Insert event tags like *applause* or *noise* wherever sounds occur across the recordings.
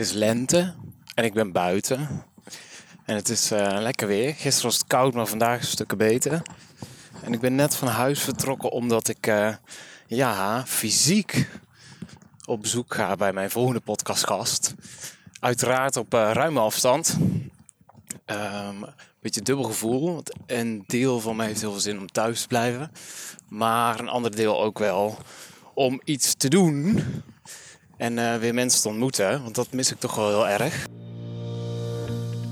is lente en ik ben buiten. En het is eh, lekker weer. Gisteren was het koud, maar vandaag is stukken beter. En ik ben net van huis vertrokken omdat ik uh, ja, fysiek op bezoek ga bij mijn volgende podcastgast. Uiteraard op uh, ruime afstand. Um, beetje dubbel gevoel. Want een deel van mij heeft heel veel zin om thuis te blijven. Maar een ander deel ook wel om iets te doen. En uh, weer mensen te ontmoeten. Want dat mis ik toch wel heel erg.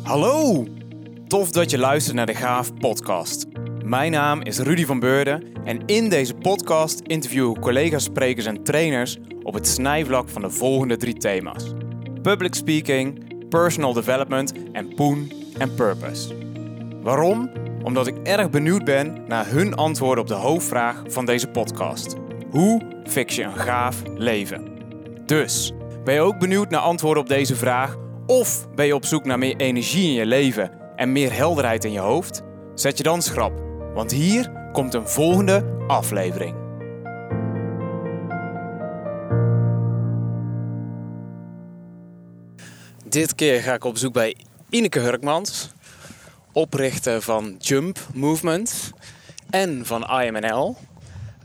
Hallo! Tof dat je luistert naar de Gaaf podcast. Mijn naam is Rudy van Beurden en in deze podcast interview ik collega's, sprekers en trainers op het snijvlak van de volgende drie thema's: public speaking, personal development en poen en purpose. Waarom? Omdat ik erg benieuwd ben naar hun antwoorden op de hoofdvraag van deze podcast: hoe fix je een gaaf leven? Dus, ben je ook benieuwd naar antwoorden op deze vraag? Of ben je op zoek naar meer energie in je leven en meer helderheid in je hoofd? Zet je dan schrap, want hier komt een volgende aflevering. Dit keer ga ik op bezoek bij Ineke Hurkmans, oprichter van Jump Movement en van IMNL.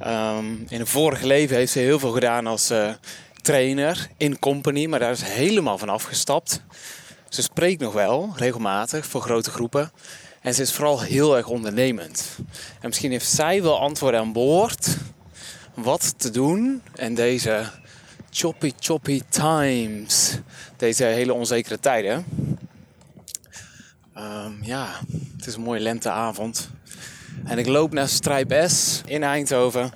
Um, in een vorige leven heeft ze heel veel gedaan als uh, trainer in company, maar daar is helemaal van afgestapt. Ze spreekt nog wel regelmatig voor grote groepen. En ze is vooral heel erg ondernemend. En misschien heeft zij wel antwoorden aan boord wat te doen in deze choppy choppy times. Deze hele onzekere tijden. Um, ja, het is een mooie lenteavond. En ik loop naar Strijp S in Eindhoven.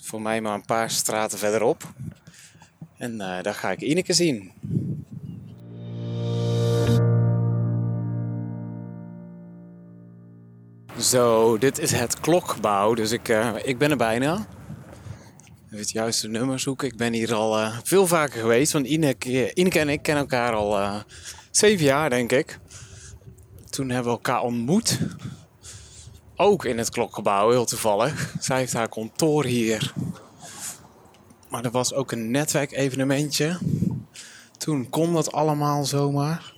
Voor mij maar een paar straten verderop. En uh, daar ga ik Ineke zien. Zo, dit is het klokgebouw. Dus ik, uh, ik ben er bijna. Het juiste nummer zoeken. Ik ben hier al uh, veel vaker geweest. Want Ineke, Ineke en ik kennen elkaar al zeven jaar, denk ik. Toen hebben we elkaar ontmoet. Ook in het klokgebouw, heel toevallig. Zij heeft haar kantoor hier. Maar er was ook een netwerkevenementje. Toen kon dat allemaal zomaar.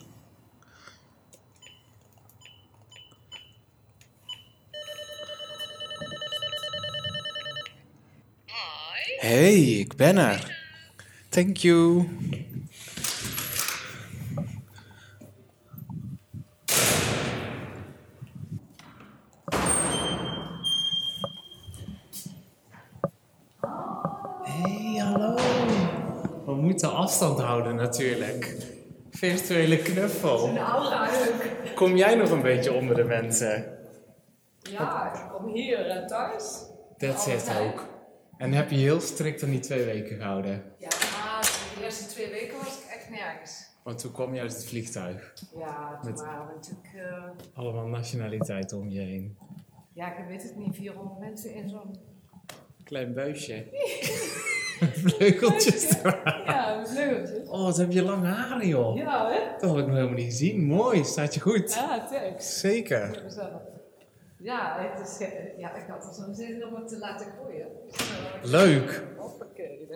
Hey, ik ben er. Thank you. Hey, hallo. We moeten afstand houden natuurlijk. Virtuele knuffel. Een aura leuk. Kom jij nog een beetje onder de mensen? Ja, ik kom hier uh, thuis. Dat zit ook. En heb je heel strikt aan die twee weken gehouden? Ja, maar de eerste twee weken was ik echt nergens. Want toen kwam je uit het vliegtuig. Ja, toen Met- waren we natuurlijk... eh, Allemaal nationaliteiten om je heen. ja, ik weet het niet, 400 mensen in zo'n... Klein buisje. *laughs* Vleugeltjes. Ja, vleugeltjes. Oh, wat heb je lang haren, joh. Ja, hè? Dat had ik nog helemaal niet gezien. Mooi, staat je goed. Ja, thanks. Zeker. Ja, het is, ja, ik had er zo'n zin in om het te laten groeien. Leuk.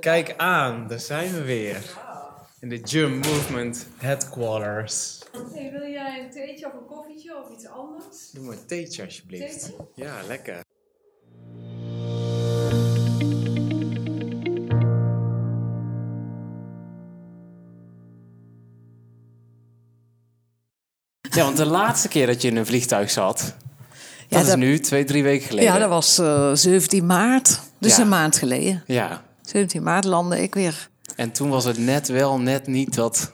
Kijk aan, daar zijn we weer. In de Jump Movement Headquarters. Hey, wil jij een theetje of een koffietje of iets anders? Doe maar een theetje alsjeblieft. Theetje? Ja, lekker. Ja, want de laatste keer dat je in een vliegtuig zat, dat Ja, is nu twee, drie weken geleden. Ja, dat was eh, 17 maart, dus Ja. een maand geleden. Ja, 17 maart landde ik weer. en toen was het net wel, net niet dat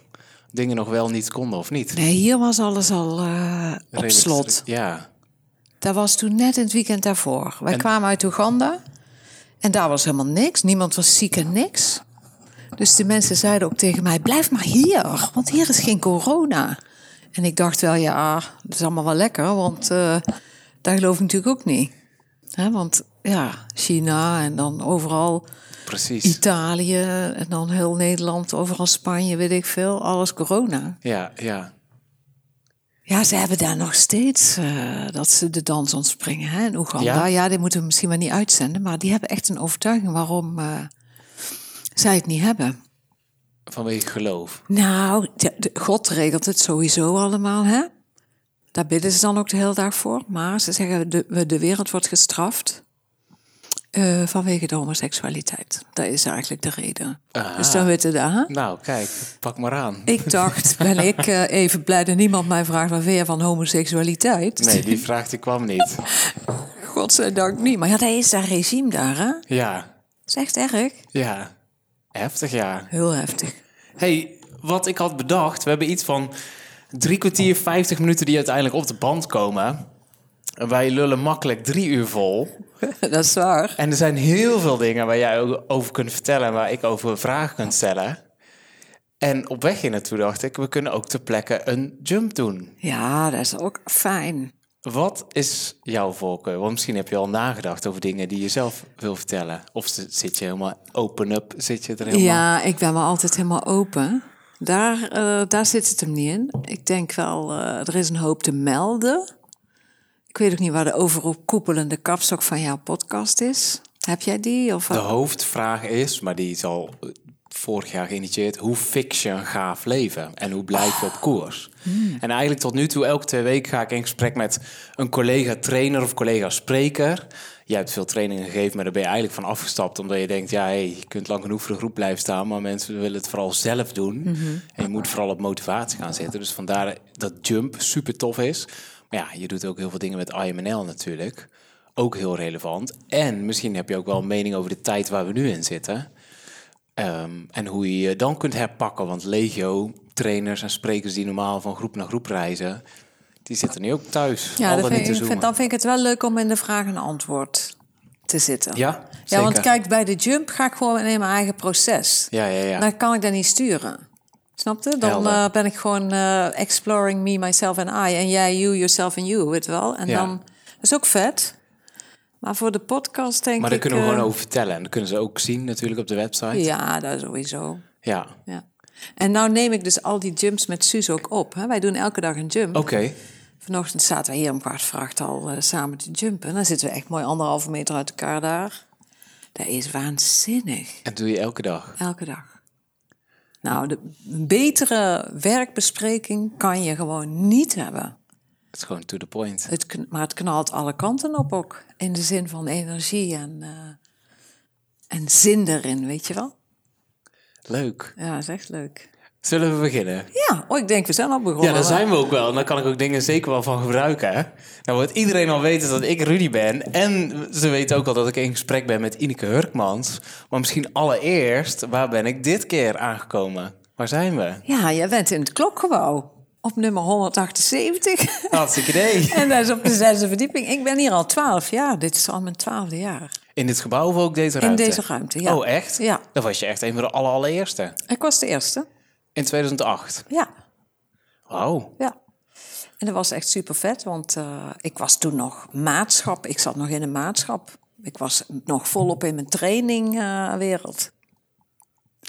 dingen nog wel niet konden, of niet? Nee, hier was alles al eh, op slot. Ja, Dat was toen net in het weekend daarvoor. Wij En- kwamen uit Oeganda en daar was helemaal niks. Niemand was ziek en niks. Dus de mensen zeiden ook tegen mij, blijf maar hier, want hier is geen corona. En ik dacht wel, ja, dat is allemaal wel lekker, want eh daar geloof ik natuurlijk ook niet. Hè, want ja, China en dan overal precies. Italië en dan heel Nederland, overal Spanje, weet ik veel, alles corona. Ja, ja. Ja, ze hebben daar nog steeds eh, dat ze de dans ontspringen hè, in Oeganda. Ja? Ja? die moeten we misschien maar niet uitzenden, maar die hebben echt een overtuiging waarom eh, zij het niet hebben. Vanwege geloof? Nou, de- de- God regelt het sowieso allemaal, hè? Daar bidden ze dan ook de hele dag voor. Maar ze zeggen, de, de wereld wordt gestraft eh, vanwege de homoseksualiteit. Dat is eigenlijk de reden. Ah. Dus dan weten we dat, hè? Nou, kijk, pak maar aan. Ik dacht, ben ik *laughs* eh, even blij dat niemand mij vraagt... wat je van homoseksualiteit? Nee, die vraag die kwam niet. *laughs* Godzijdank niet. Maar ja, dat is dat regime daar, hè? Dat Ja, is echt erg. ja. Heftig, ja. Heel heftig. hey, wat ik had bedacht, we hebben iets van drie kwartier, vijftig minuten die uiteindelijk op de band komen. En wij lullen makkelijk drie uur vol. *laughs* dat is waar. En er zijn heel veel dingen waar jij over kunt vertellen en waar ik over vragen kan stellen. En op weg hier naartoe dacht ik, we kunnen ook ter plekke een jump doen. Ja, dat is ook fijn. Wat is jouw voorkeur? Want misschien heb je al nagedacht over dingen die je zelf wil vertellen. Of zit je helemaal open up, zit je er helemaal... Ja, ik ben wel altijd helemaal open. Daar, eh, daar zit het hem niet in. Ik denk wel, eh, er is een hoop te melden. Ik weet ook niet waar de overkoepelende kapstok van jouw podcast is. Heb jij die? Of De hoofdvraag is, maar die is al eh, vorig jaar geïnitieerd... hoe fix je een gaaf leven en hoe blijf je op koers? En eigenlijk tot nu toe, elke twee weken ga ik in gesprek met een collega-trainer of collega-spreker. Jij hebt veel trainingen gegeven, maar daar ben je eigenlijk van afgestapt... omdat je denkt, ja, hey, je kunt lang genoeg voor de groep blijven staan... maar mensen willen het vooral zelf doen. En je moet vooral op motivatie gaan zitten. Dus vandaar dat jump super tof is. Maar ja, je doet ook heel veel dingen met IMNL natuurlijk ook heel relevant. En misschien heb je ook wel een mening over de tijd waar we nu in zitten. Ehm, en hoe je je dan kunt herpakken. Want legio, trainers en sprekers die normaal van groep naar groep reizen... die zitten nu ook thuis. ja, dan vind, te dan vind ik het wel leuk om in de vraag en antwoord te zitten. Ja, ja, want kijk, bij de jump ga ik gewoon in mijn eigen proces. Ja, ja, ja. Dan kan ik dat niet sturen. Snap je? Dan eh, ben ik gewoon eh, exploring me, myself and I. En jij, you, yourself and you, weet wel. En Ja. dan dat is ook vet. Maar voor de podcast denk maar daar ik... kunnen we eh, gewoon over vertellen. En dat kunnen ze ook zien natuurlijk op de website. Ja, dat sowieso. Ja. Ja. En nou neem ik dus al die jumps met Suus ook op. Hè? Wij doen elke dag een jump. Oké. Vanochtend zaten we hier om kwart voor acht al eh, samen te jumpen. Dan zitten we echt mooi anderhalve meter uit elkaar daar. Dat is waanzinnig. En doe je elke dag. Elke dag. Nou, de betere werkbespreking kan je gewoon niet hebben. Het is gewoon to the point. Het, maar het knalt alle kanten op ook. In de zin van energie en, eh, en zin erin, weet je wel? Leuk. Ja, dat is echt leuk. Zullen we beginnen? Ja, oh, ik denk we zijn al begonnen. Ja, daar zijn we ook wel. En daar kan ik ook dingen zeker wel van gebruiken. Hè? Nou wordt iedereen al weten dat ik Rudy ben. En ze weten ook al dat ik in gesprek ben met Ineke Hurkmans. Maar misschien allereerst, waar ben ik dit keer aangekomen? Waar zijn we? Ja, jij bent in het klokgebouw. Op nummer 178. Hartstikke *laughs* idee. en dat is op de zesde verdieping. Ik ben hier al twaalf jaar. Dit is al mijn twaalfde jaar. In dit gebouw of ook deze ruimte? In deze ruimte, ja. Oh, echt? Ja. Dan was je echt een van de aller- allereerste. Ik was de eerste. In 2008. Ja, Wauw. ja. En dat was echt super vet, want eh, ik was toen nog maatschap. Ik zat nog in een maatschap. Ik was nog volop in mijn trainingwereld.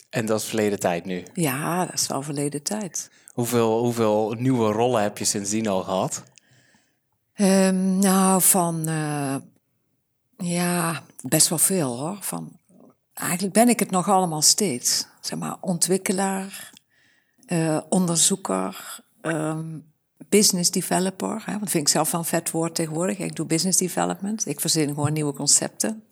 En dat is verleden tijd nu. ja, dat is wel verleden tijd. Hoeveel, hoeveel nieuwe rollen heb je sindsdien al gehad? Ehm, nou, van eh, ja, best wel veel hoor. Van, eigenlijk ben ik het nog allemaal steeds. Zeg maar, ontwikkelaar, eh, onderzoeker, ehm, business developer. Hè, dat vind ik zelf wel een vet woord tegenwoordig. Ik doe business development. Ik verzin gewoon nieuwe concepten.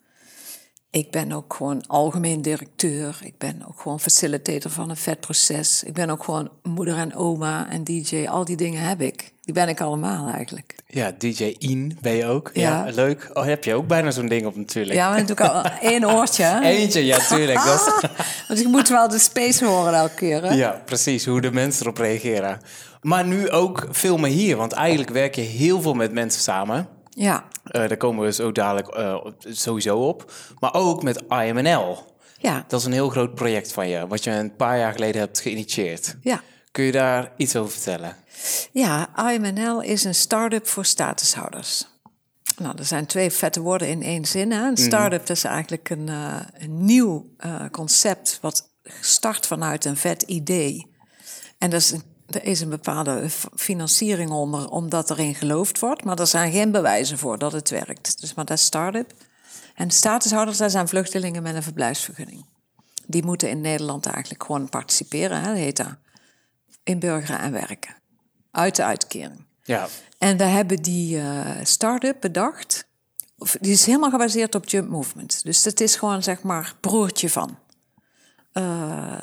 Ik ben ook gewoon algemeen directeur. Ik ben ook gewoon facilitator van een vet proces. Ik ben ook gewoon moeder en oma en DJ. Al die dingen heb ik. Die ben ik allemaal eigenlijk. Ja, DJ In ben je ook. Ja, Ja. leuk. Oh, heb je ook bijna zo'n ding op natuurlijk. Ja, maar ik al *laughs* één oortje. Eentje, ja, tuurlijk. Dat is- *laughs* Want ik moet wel de space horen elke keer. Hè? ja, precies. Hoe de mensen erop reageren. Maar nu ook meer hier. Want eigenlijk werk je heel veel met mensen samen. Ja. Eh, daar komen we zo dadelijk eh, sowieso op. Maar ook met IMNL. Ja. Dat is een heel groot project van je. Wat je een paar jaar geleden hebt geïnitieerd. Ja. Kun je daar iets over vertellen? Ja, IMNL is een start-up voor statushouders. Nou, er zijn twee vette woorden in één zin. Hè? Een start-up is eigenlijk een, eh, een nieuw concept wat start vanuit een vet idee. En dat is een, er is een bepaalde financiering onder, omdat erin geloofd wordt. Maar er zijn geen bewijzen voor dat het werkt. Dus maar dat is start-up. En statushouders, dat zijn vluchtelingen met een verblijfsvergunning. Die moeten in Nederland eigenlijk gewoon participeren, hè, heet dat. Inburgeren en werken. Uit de uitkering. Ja. En we hebben die eh, start-up bedacht. Of, Die is helemaal gebaseerd op Jump Movement. Dus dat is gewoon, zeg maar, broertje van. Eh,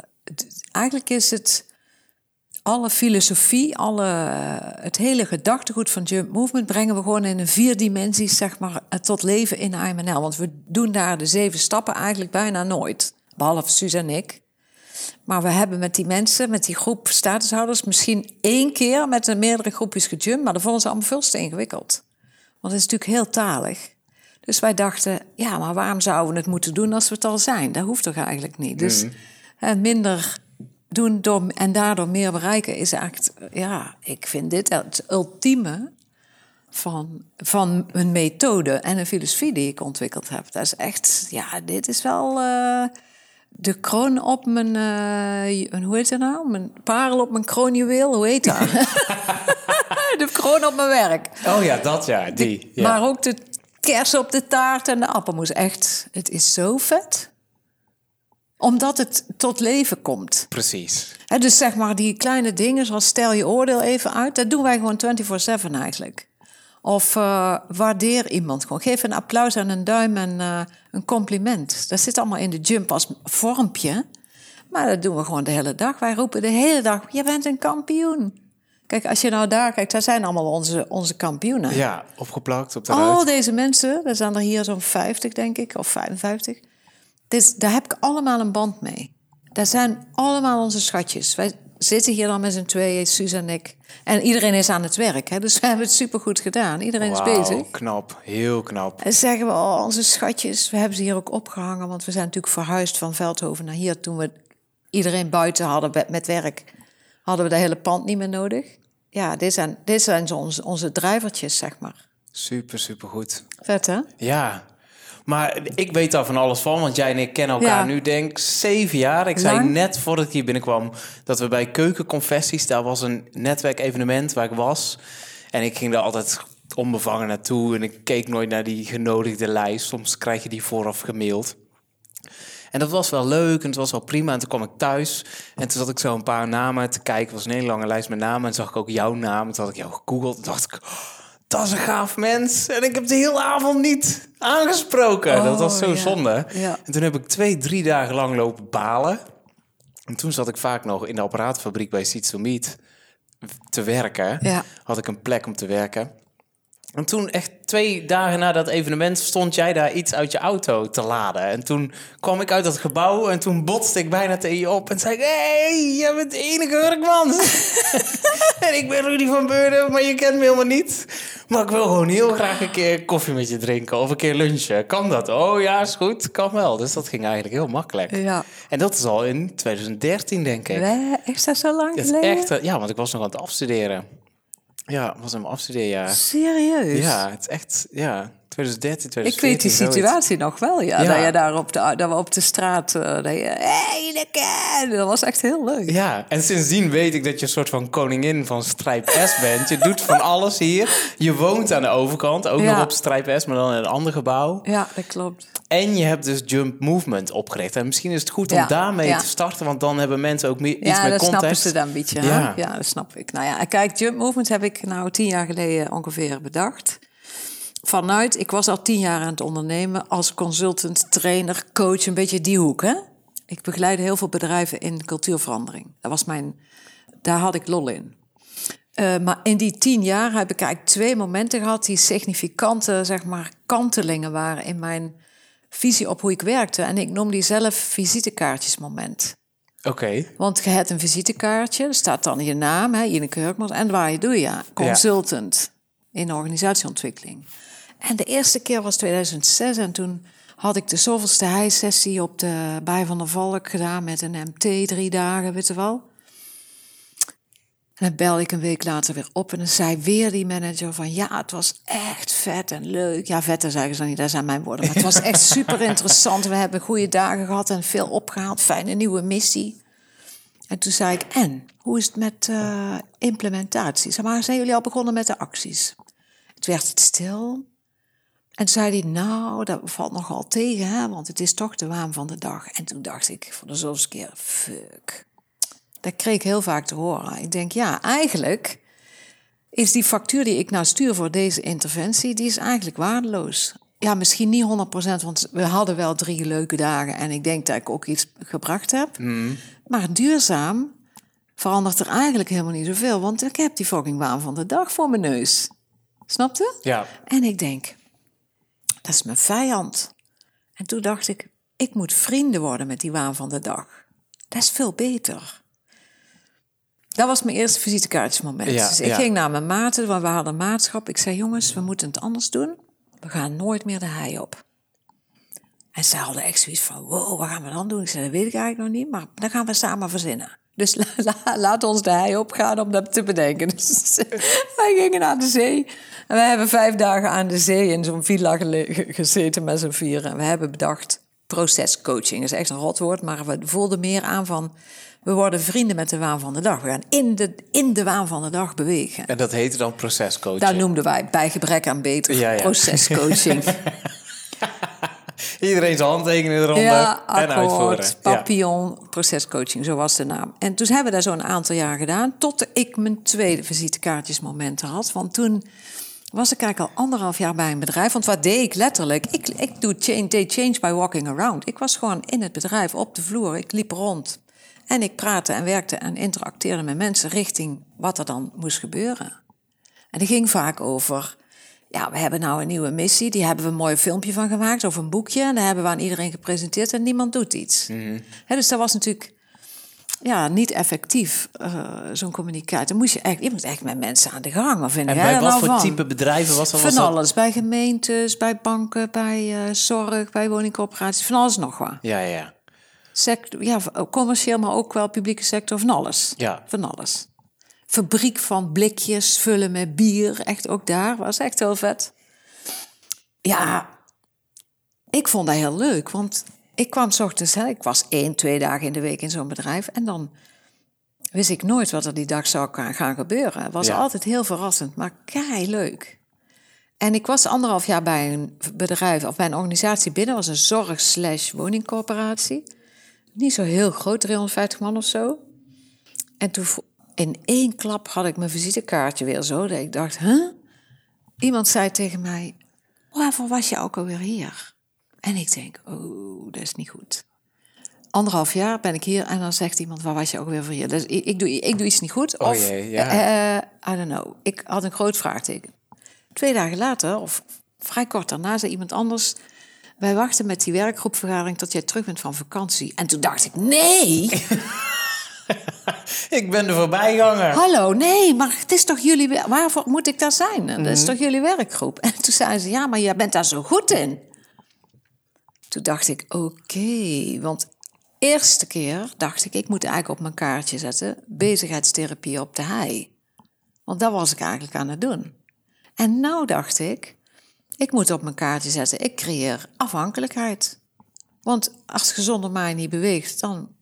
eigenlijk is het alle filosofie, alle, eh, het hele gedachtegoed van Jump Movement brengen we gewoon in een vier dimensies, zeg maar, eh, tot leven in AMNL. Want we doen daar de zeven stappen eigenlijk bijna nooit. Behalve Suus en ik. Maar we hebben met die mensen, met die groep statushouders, misschien één keer met een meerdere groepjes gejumpt. Maar dat vonden ze allemaal veel te ingewikkeld. Want het is natuurlijk heel talig. Dus wij dachten, ja, maar waarom zouden we het moeten doen als we het al zijn? Dat hoeft toch eigenlijk niet? Dus hè, minder doen door, en daardoor meer bereiken is echt, ja, ik vind dit het ultieme van, van een methode en een filosofie die ik ontwikkeld heb. Dat is echt, ja, dit is wel eh, de kroon op mijn, een- hoe heet het nou? Mijn parel op mijn kroonjuweel, hoe heet dat? *laughs* de kroon op mijn werk. Oh ja, dat ja, die. Ja. Maar ook de kers op de taart en de appelmoes. Echt, het is zo vet. Omdat het tot leven komt. Precies. Dus zeg maar die kleine dingen, zoals stel je oordeel even uit, dat doen wij gewoon 24-7 eigenlijk. Of eh, waardeer iemand gewoon. Geef een applaus en een duim en eh, een compliment. Dat zit allemaal in de jump als vormpje. Maar dat doen we gewoon de hele dag. Wij roepen de hele dag, je bent een kampioen. Kijk, als je nou daar kijkt, daar zijn allemaal onze, onze kampioenen. Ja, opgeplakt op de Al deze mensen, er zijn er hier zo'n 50 denk ik, of 55. Dus daar heb ik allemaal een band mee. Dat zijn allemaal onze schatjes. Wij zitten hier dan met z'n tweeën, Suus en ik. En iedereen is aan het werk, hè? dus we hebben het supergoed gedaan. Iedereen is bezig. knap. Heel knap. En zeggen we, oh, onze schatjes, we hebben ze hier ook opgehangen. Want we zijn natuurlijk verhuisd van Veldhoven naar hier. Toen we iedereen buiten hadden met- werk, hadden we dat hele pand niet meer nodig. Ja, dit zijn, dit zijn onze, onze drijvertjes, zeg maar. Super, super goed. Vet, hè? Ja. Maar ik weet daar van alles van, want jij en ik kennen elkaar Ja. nu denk ik zeven jaar. Ik zei net voordat ik hier binnenkwam dat we bij Keukenconfessies, daar was een netwerkevenement waar ik was. En ik ging daar altijd onbevangen naartoe en ik keek nooit naar die genodigde lijst. Soms krijg je die vooraf gemaild. En dat was wel leuk en het was wel prima. En toen kwam ik thuis en toen zat ik zo een paar namen te kijken. Het was een hele lange lijst met namen. En zag ik ook jouw naam. En toen had ik jou gegoogeld. En dacht ik, oh, dat is een gaaf mens. En ik heb de hele avond niet aangesproken. dat was zo ja. zonde. Ja. En toen heb ik twee, drie dagen lang lopen balen. En toen zat ik vaak nog in de apparaatfabriek bij Meet te werken. Ja. Had ik een plek om te werken. En toen, echt twee dagen na dat evenement, stond jij daar iets uit je auto te laden. En toen kwam ik uit dat gebouw en toen botste ik bijna tegen je op. En zei ik, hey, jij bent de enige Hurkman. *laughs* en ik ben Rudy van Beurden, maar je kent me helemaal niet. Maar ik wil gewoon heel graag een keer koffie met je drinken of een keer lunchen. Kan dat? Oh ja, is goed. Kan wel. Dus dat ging eigenlijk heel makkelijk. Ja. En dat is al in 2013, denk ik. Nee, dat zo lang geleden? echt, eh, ja, want ik was nog aan het afstuderen. Ja, was een afstudeerjaar. Serieus? Ja, het is echt, ja, 2013, 2014. Ik weet die situatie nog wel, ja. Ja. Dat je daar op de, dat we op de straat... eh, dat je, hey, lekker! Dat was echt heel leuk. Ja, en sindsdien weet ik dat je een soort van koningin van Strijp S bent. Je doet van alles hier. Je woont aan de overkant, ook Ja. nog op Strijp S, maar dan in een ander gebouw. Ja, dat klopt. En je hebt dus Jump Movement opgericht. En misschien is het goed om Ja, daarmee ja. te starten, want dan hebben mensen ook meer, iets Ja, meer dat snappen context. ze dan een beetje. Ja. Ja. dat snap ik. Nou ja, kijk, Jump Movement heb ik nou tien jaar geleden ongeveer bedacht. Vanuit, ik was al tien jaar aan het ondernemen als consultant, trainer, coach, een beetje die hoek. Hè? Ik begeleide heel veel bedrijven in cultuurverandering. Dat was mijn, daar had ik lol in. Eh, maar in die tien jaar heb ik eigenlijk twee momenten gehad die significante, zeg maar, kantelingen waren in mijn visie op hoe ik werkte. En ik noem die zelf visitekaartjesmoment. Oké, Want je hebt een visitekaartje, er staat dan je naam, hè, Ineke Hurkmans, en waar je doe je? Consultant in organisatieontwikkeling. En de eerste keer was 2006 en toen had ik de zoveelste high-sessie op de Bij van der Valk gedaan met een MT, drie dagen, weet je wel. En dan belde ik een week later weer op en dan zei weer die manager van... ja, het was echt vet en leuk. Ja, vet, zeggen ze niet, dat zijn mijn woorden. Maar het was echt super interessant. We hebben goede dagen gehad en veel opgehaald. Fijne nieuwe missie. En toen zei ik, en, hoe is het met eh, implementatie? Zeg maar, zijn jullie al begonnen met de acties? Het werd stil. En toen zei hij, nou, dat valt nogal tegen, hè, want het is toch de waan van de dag. En toen dacht ik voor de zoveelste keer, fuck. Dat kreeg ik heel vaak te horen. Ik denk, ja, eigenlijk is die factuur die ik nou stuur voor deze interventie, die is eigenlijk waardeloos. Ja, misschien niet 100%, want we hadden wel drie leuke dagen en ik denk dat ik ook iets gebracht heb. Maar duurzaam verandert er eigenlijk helemaal niet zoveel, want ik heb die fucking waan van de dag voor mijn neus. Snapte? Ja. En ik denk, dat is mijn vijand. En toen dacht ik, ik moet vrienden worden met die waan van de dag. Dat is veel beter. Dat was mijn eerste visitekaartjesmoment. Ja, dus ik ja. ging naar mijn maten, want we hadden een maatschap. Ik zei, jongens, we moeten het anders doen. We gaan nooit meer de hei op. En ze hadden echt zoiets van, wow, wat gaan we dan doen? Ik zei, dat weet ik eigenlijk nog niet, maar dat gaan we samen verzinnen. Dus la- la- laat ons de hei opgaan om dat te bedenken. Dus *laughs* wij gingen naar de zee. En we hebben vijf dagen aan de zee in zo'n villa gezeten met z'n vieren. En we hebben bedacht, procescoaching is echt een rotwoord, maar we voelden meer aan van... We worden vrienden met de waan van de dag. We gaan in de, in de waan van de dag bewegen. En dat heette dan procescoaching. Daar noemden wij bij gebrek aan beter Ja, ja. procescoaching. *laughs* *laughs* Iedereen zijn handtekeningen eronder Ja, en uitvoeren. papillon, procescoaching, zo was de naam. En toen hebben we dat zo'n aantal jaar gedaan, tot ik mijn tweede visitekaartjesmomenten had. Want toen was ik eigenlijk al anderhalf jaar bij een bedrijf. Want wat deed ik letterlijk? Ik, ik doe change, deed change by walking around. Ik was gewoon in het bedrijf, op de vloer, ik liep rond. En ik praatte en werkte en interacteerde met mensen richting wat er dan moest gebeuren. En die ging vaak over, ja, we hebben nou een nieuwe missie, die hebben we een mooi filmpje van gemaakt, of een boekje, en dat hebben we aan iedereen gepresenteerd en niemand doet iets. Hè, dus dat was natuurlijk ja, niet effectief, eh, zo'n communicatie. Dan moest je, echt, je moet echt met mensen aan de gang. Wat vind En bij wat nou voor van? type bedrijven was dat? Van Was dat- alles, bij gemeentes, bij banken, bij eh, zorg, bij woningcorporaties, van alles nog wat. Ja, ja. Sector, ja, commercieel, maar ook wel publieke sector, van alles. Ja. Van alles. Fabriek van blikjes vullen met bier, echt ook daar, was echt heel vet. Ja, ik vond dat heel leuk, want ik kwam 's ochtends, hè, ik was één, twee dagen in de week in zo'n bedrijf en dan wist ik nooit wat er die dag zou gaan- gebeuren. Het was Ja. altijd heel verrassend, maar kei leuk. En ik was anderhalf jaar bij een bedrijf of bij een organisatie binnen, was een zorg woningcorporatie. Niet zo heel groot, 350 man of zo. En toen in één klap had ik mijn visitekaartje weer zo. Dat ik dacht, huh? Iemand zei tegen mij, waarvoor was je ook alweer hier? En ik denk, oh, dat is niet goed. Anderhalf jaar ben ik hier en dan zegt iemand, waar was je ook weer voor hier? Dus ik, ik, doe, ik doe iets niet goed. Oh of, jee, ja. eh, I don't know. Ik had een groot vraagteken. Twee dagen later, of vrij kort daarna, zei iemand anders... Wij wachten met die werkgroepvergadering tot jij terug bent van vakantie. En toen dacht ik, nee, *laughs* *laughs* Ik ben de voorbijganger. hallo, nee, maar het is toch jullie... Waarvoor moet ik daar zijn? Dat Mhm. is toch jullie werkgroep? En toen zeiden ze, ja, maar jij bent daar zo goed in. Toen dacht ik, oké, want eerste keer dacht ik... ik moet eigenlijk op mijn kaartje zetten... bezigheidstherapie op de hei. Want dat was ik eigenlijk aan het doen. En nou dacht ik, ik moet op mijn kaartje zetten... ik creëer afhankelijkheid. Want als je zonder mij niet beweegt, dan...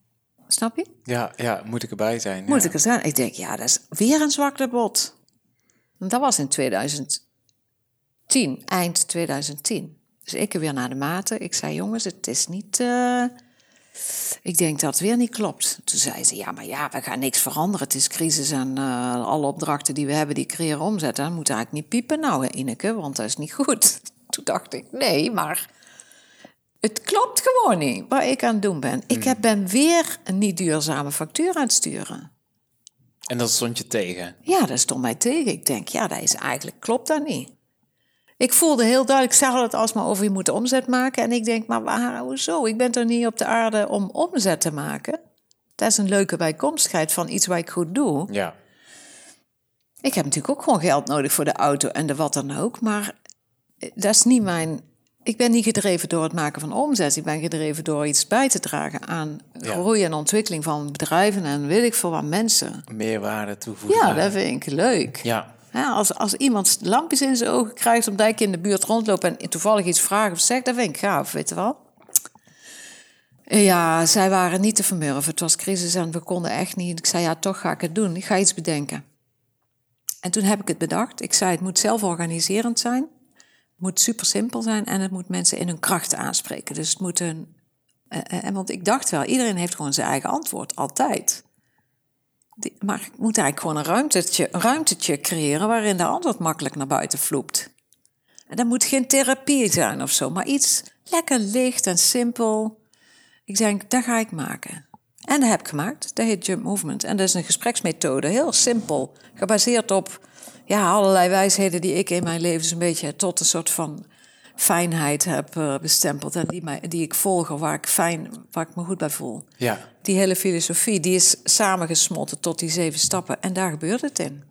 Snap je? Ja, ja, moet ik erbij zijn. Moet ja. ik er zijn? Ik denk, ja, dat is weer een zwakte bot. Dat was in 2010, eind 2010. Dus ik weer naar de maten. Ik zei, jongens, het is niet... eh, Ik denk dat het weer niet klopt. Toen zei ze, ja, maar ja, we gaan niks veranderen. Het is crisis en eh, alle opdrachten die we hebben, die creëren omzet. Dan moet eigenlijk niet piepen nou, Ineke, want dat is niet goed. *laughs* Toen dacht ik, nee, maar het klopt gewoon niet wat ik aan het doen ben. Ik heb, ben weer een niet duurzame factuur aan het sturen. En dat stond je tegen. Ja, dat stond mij tegen. Ik denk, ja, dat is eigenlijk, klopt dat niet. Ik voelde heel duidelijk, ik zag het alsmaar over je moet omzet maken. En ik denk, maar waar, hoezo? Ik ben toch niet op de aarde om omzet te maken? Dat is een leuke bijkomstigheid van iets wat ik goed doe. Ja. Ik heb natuurlijk ook gewoon geld nodig voor de auto en de wat dan ook. Maar dat is niet mijn... Ik ben niet gedreven door het maken van omzet. Ik ben gedreven door iets bij te dragen aan Ja. groei en ontwikkeling van bedrijven en weet ik veel wat mensen. Meerwaarde toevoegen. Ja, dat vind ik leuk. Ja. Ja, als, als iemand lampjes in zijn ogen krijgt omdat ik in de buurt rondloop en toevallig iets vraagt of zegt, dat vind ik gaaf, weet je wel. Ja, zij waren niet te vermurven. Het was crisis en we konden echt niet. Ik zei, ja, toch ga ik het doen. Ik ga iets bedenken. En toen heb ik het bedacht. Ik zei, het moet zelforganiserend zijn. Moet super simpel zijn en het moet mensen in hun krachten aanspreken. Dus het moet een. eh, eh, en want ik dacht wel, iedereen heeft gewoon zijn eigen antwoord, altijd. Maar ik moet eigenlijk gewoon een ruimtetje, een ruimtetje creëren waarin de antwoord makkelijk naar buiten vloept. En dat moet geen therapie zijn of zo, maar iets lekker licht en simpel. Ik denk, dat ga ik maken. En dat heb ik gemaakt. Dat heet Jump Movement. En dat is een gespreksmethode, heel simpel. Gebaseerd op ja, allerlei wijsheden die ik in mijn leven zo'n beetje tot een soort van fijnheid heb eh, bestempeld. En die, mij, die ik volg, waar ik, fijn, waar ik me goed bij voel. Ja. Die hele filosofie, die is samengesmolten tot die zeven stappen. En daar gebeurt het in.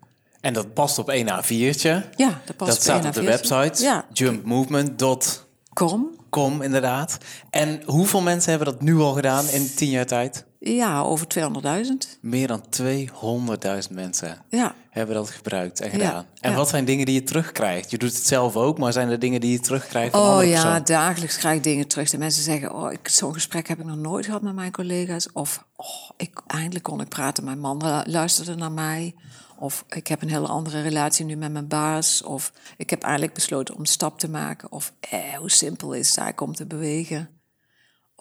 En dat past op één A4'tje. Ja, dat past Dat staat één op de A4'tje. website. Ja, Jumpmovement.com kom. inderdaad. En hoeveel mensen hebben dat nu al gedaan in tien jaar tijd? Ja, over 200.000. Meer dan 200.000 mensen Ja. hebben dat gebruikt en Ja, gedaan. En ja. wat zijn dingen die je terugkrijgt? Je doet het zelf ook, maar zijn er dingen die je terugkrijgt van Oh ja, dagelijks krijg ik dingen terug. De mensen zeggen, oh, ik- zo'n gesprek heb ik nog nooit gehad met mijn collega's. Of, oh, ik, eindelijk kon ik praten. Mijn man lu- luisterde naar mij. Of ik heb een hele andere relatie nu met mijn baas. Of ik heb eigenlijk besloten om een stap te maken. Of eh, hoe simpel is het eigenlijk om te bewegen.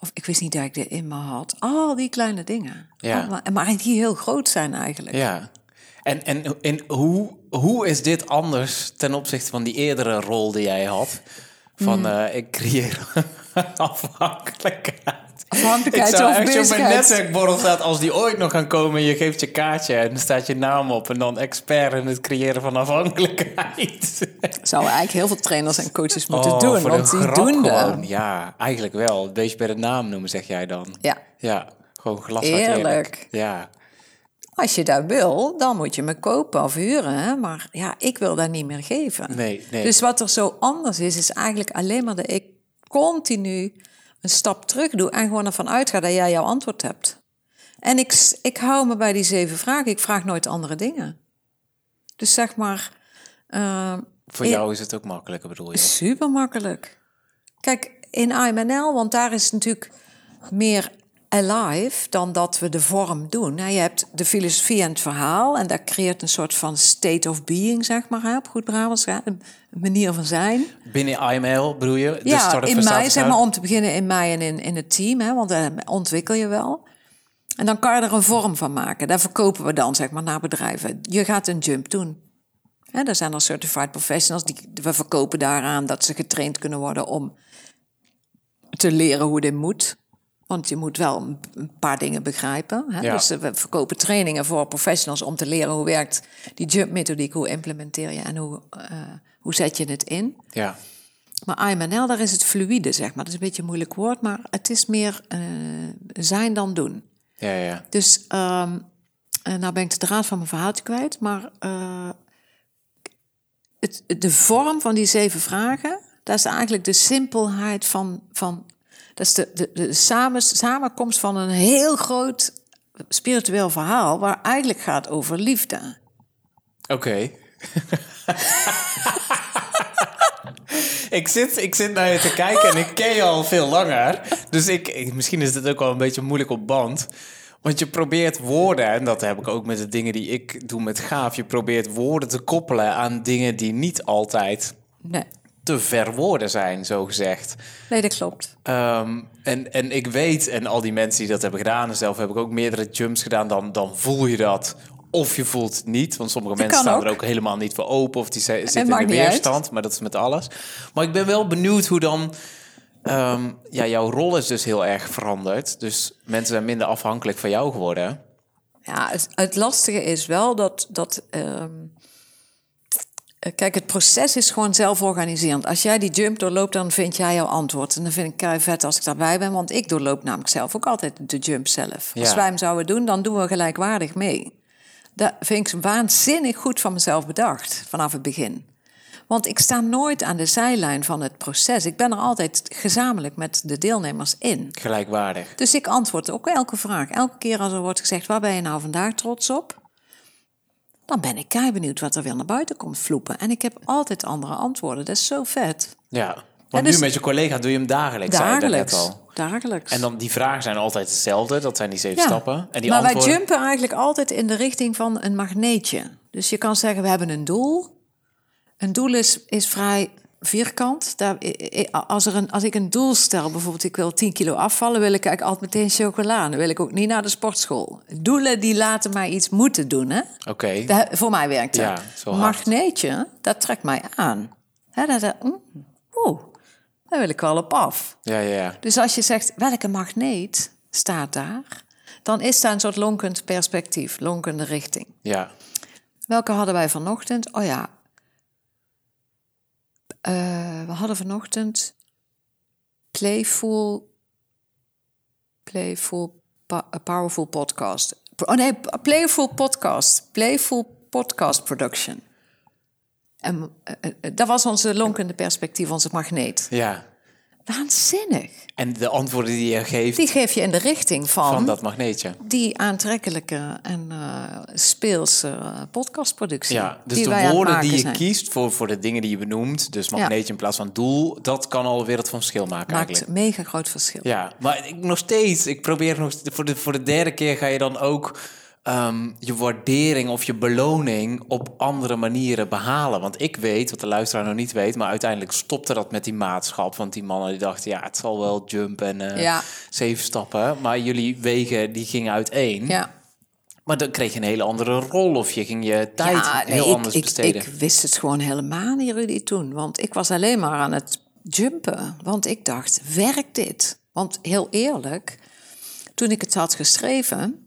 Of ik wist niet dat ik dit in me had. Al die kleine dingen. Ja. Maar, maar die heel groot zijn eigenlijk. Ja. En, en, en hoe, hoe is dit anders ten opzichte van die eerdere rol die jij had? Van Hmm. eh, ik creëer *laughs* afhankelijkheid. Afhankelijkheid ik zou of echt zo op mijn bezigheid. netwerkborrel staat als die ooit nog gaan komen. Je geeft je kaartje en er staat je naam op. En dan expert in het creëren van afhankelijkheid. Zouden eigenlijk heel veel trainers en coaches moeten Oh, doen. Want die doen dat. Ja, eigenlijk wel. Een beetje bij de naam noemen, zeg jij dan. Ja. Ja, gewoon glas Eerlijk. Ja. Als je dat wil, dan moet je me kopen of huren. Hè? Maar ja, ik wil dat niet meer geven. Nee, nee. Dus wat er zo anders is, is eigenlijk alleen maar dat ik continu een stap terug doe en gewoon ervan uitga dat jij jouw antwoord hebt. En ik, ik hou me bij die zeven vragen. Ik vraag nooit andere dingen. Dus zeg maar. eh, Voor jou is het ook makkelijker, bedoel je? Super makkelijk. Kijk, in IMNL, want daar is natuurlijk meer alive dan dat we de vorm doen. Nou, je hebt de filosofie en het verhaal en dat creëert een soort van state of being, zeg maar, op goed Brabants, een manier van zijn. Binnen IML bedoel je? De ja, in mij, zeg maar, om te beginnen in mij en in, in het team, hè, want daar ontwikkel je wel. En dan kan je er een vorm van maken. Daar verkopen we dan, zeg maar, naar bedrijven. Je gaat een jump doen. Hè, daar zijn er certified professionals, die, we verkopen daaraan dat ze getraind kunnen worden om te leren hoe dit moet. Want je moet wel een- paar dingen begrijpen. Hè? Ja. Dus eh, we verkopen trainingen voor professionals om te leren hoe werkt die jump methodiek, hoe implementeer je en hoe, eh, hoe zet je het in. Ja. Maar IMNL, daar is het fluïde, zeg maar. Dat is een beetje een moeilijk woord, maar het is meer eh, zijn dan doen. Ja, ja. Dus en nou ben ik de draad van mijn verhaaltje kwijt, maar het, de vorm van die zeven vragen, dat is eigenlijk de simpelheid van, van dat is de, de, de samen, samenkomst van een heel groot spiritueel verhaal, waar eigenlijk gaat over liefde. Oké. *laughs* ik, zit, ik zit naar je te kijken en ik ken je al veel langer. Dus ik, ik- misschien is het ook wel een beetje moeilijk op band. Want je probeert woorden, en dat heb ik ook met de dingen die ik doe met gaaf. Je probeert woorden te koppelen aan dingen die niet altijd Nee, te verwoorden zijn, zo gezegd. nee dat klopt. Ehm, en, en ik weet, en al die mensen die dat hebben gedaan, en zelf heb ik ook meerdere jumps gedaan, dan, dan voel je dat. Of je voelt het niet, want sommige mensen staan ook. er ook helemaal niet voor open, of die zi- zitten in de weerstand, maar dat is met alles. Maar ik ben wel benieuwd hoe dan. ehm, ja, jouw rol is dus heel erg veranderd. Dus mensen zijn minder afhankelijk van jou geworden. Ja, het, het lastige is wel dat. dat ehm, eh, kijk, het proces is gewoon zelforganiserend. Als jij die jump doorloopt, dan vind jij jouw antwoord. En dan vind ik kei vet als ik daarbij ben, want ik doorloop namelijk zelf ook altijd de jump zelf. Als wij hem zouden doen, dan doen we gelijkwaardig mee. Dat vind ik waanzinnig goed van mezelf bedacht vanaf het begin. Want ik sta nooit aan de zijlijn van het proces. Ik ben er altijd gezamenlijk met de deelnemers in. Gelijkwaardig. Dus ik antwoord ook elke vraag. Elke keer als er wordt gezegd, waar ben je nou vandaag trots op? Dan ben ik kei benieuwd wat er weer naar buiten komt vloepen. En ik heb altijd andere antwoorden. Dat is zo vet. Ja. Want dus- nu met je collega doe je hem dagelijks, Dagelijks. al. Dagelijks. En dan die vragen zijn altijd hetzelfde. Dat zijn die zeven Ja. stappen. En die maar antwoorden... wij jumpen eigenlijk altijd in de richting van een magneetje. Dus je kan zeggen, we hebben een doel. Een doel is, is vrij vierkant. Daar, als, er een, als ik een doel stel, bijvoorbeeld ik wil 10 kilo afvallen, wil ik eigenlijk altijd meteen chocola. Dan wil ik ook niet naar de sportschool. Doelen die laten mij iets moeten doen. Hè? Oké. Voor mij werkt dat. Ja. Magneetje, dat trekt mij aan. Dat, dat, mm, oeh, daar wil ik wel op af. Ja, ja, ja. Dus als je zegt, welke magneet staat daar? Dan is daar een soort lonkend perspectief, lonkende richting. Ja. Welke hadden wij vanochtend? Oh ja. Eh, we hadden vanochtend Playful, Playful, a Powerful Podcast. Oh nee, Playful Podcast. Playful Podcast Production. En, eh, eh, dat was onze lonkende perspectief, onze magneet. Ja. Waanzinnig. En de antwoorden die je geeft Die geef je in de richting van, van dat magneetje. die aantrekkelijke en eh, speelse eh, podcastproductie. Ja, dus die de het woorden die je zijn. kiest voor, voor de dingen die je benoemt, dus magneetje in plaats van doel, dat kan al een wereld van verschil maken maakt eigenlijk. mega groot verschil. Ja, maar ik, nog steeds, ik probeer nog voor de, voor de derde keer ga je dan ook ehm, je waardering of je beloning op andere manieren behalen. Want ik weet, wat de luisteraar nog niet weet, maar uiteindelijk stopte dat met die maatschap. Want die mannen die dachten, ja, het zal wel jump en eh, Ja. zeven stappen. Maar jullie wegen die gingen uiteen. Ja. Maar dan kreeg je een hele andere rol of je ging je tijd Ja, nee, heel ik, anders ik, besteden. Ik wist het gewoon helemaal niet, Rudy, toen. Want ik was alleen maar aan het jumpen. Want ik dacht, werkt dit? Want heel eerlijk, toen ik het had geschreven...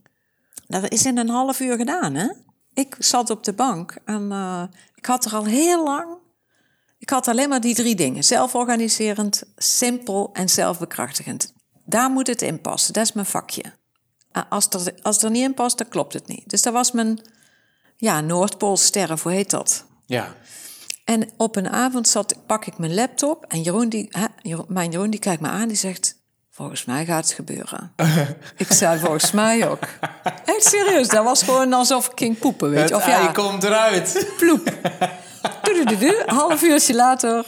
Dat is in een half uur gedaan, hè? Ik zat op de bank en eh, ik had er al heel lang... Ik had alleen maar die drie dingen. Zelforganiserend, simpel en zelfbekrachtigend. Daar moet het in passen. Dat is mijn vakje. Ah, Als er, als het er niet in past, dan klopt het niet. Dus dat was mijn ja, Noordpoolsterren, hoe heet dat? Ja, En op een avond zat, pak ik mijn laptop en Jeroen, die, hè, mijn Jeroen die kijkt me aan, die zegt... Volgens mij gaat het gebeuren. *laughs* ik zei, volgens mij ook. Echt serieus, dat was gewoon alsof ik ging poepen, weet je. Of ja, komt eruit. ploep. Een half uurtje later.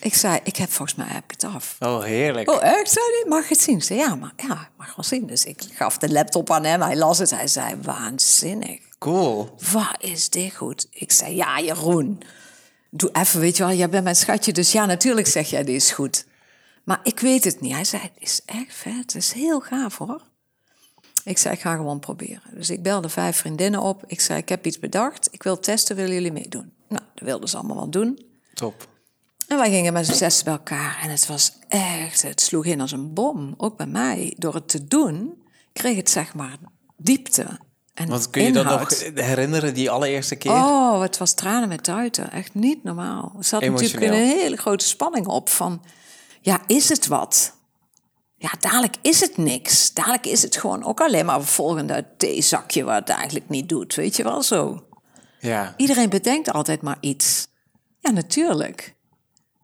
Ik zei, ik heb volgens mij heb ik het af. Oh, heerlijk. Oh, echt? Zei hij, mag ik het zien? Ik zei, ja, maar ja, ik mag wel zien. Dus ik gaf de laptop aan hem, hij las het. Hij zei, waanzinnig. Cool. Wat is dit goed? Ik zei, ja, Jeroen. Doe even, weet je wel, jij bent mijn schatje. Dus ja, natuurlijk zeg jij, dit is goed. Maar ik weet het niet. Hij zei, het is echt vet. Het is heel gaaf, hoor. Ik zei, ik ga gewoon proberen. Dus ik belde vijf vriendinnen op. Ik zei, ik heb iets bedacht. Ik wil testen, willen jullie meedoen? Nou, dat wilden ze allemaal wel doen. Top. En wij gingen met z'n zes bij elkaar. En het was echt, het sloeg in als een bom. Ook bij mij. Door het te doen, kreeg het zeg maar diepte. En Want kun je dan nog inhoud. herinneren, die allereerste keer? Oh, het was tranen met tuiten. Echt niet normaal. Er zat natuurlijk een hele grote spanning op van... Ja, is het wat? Ja, dadelijk is het niks. Dadelijk is het gewoon ook alleen maar een volgende theezakje... wat het eigenlijk niet doet. Weet je wel zo? Ja. Iedereen bedenkt altijd maar iets. Ja, natuurlijk.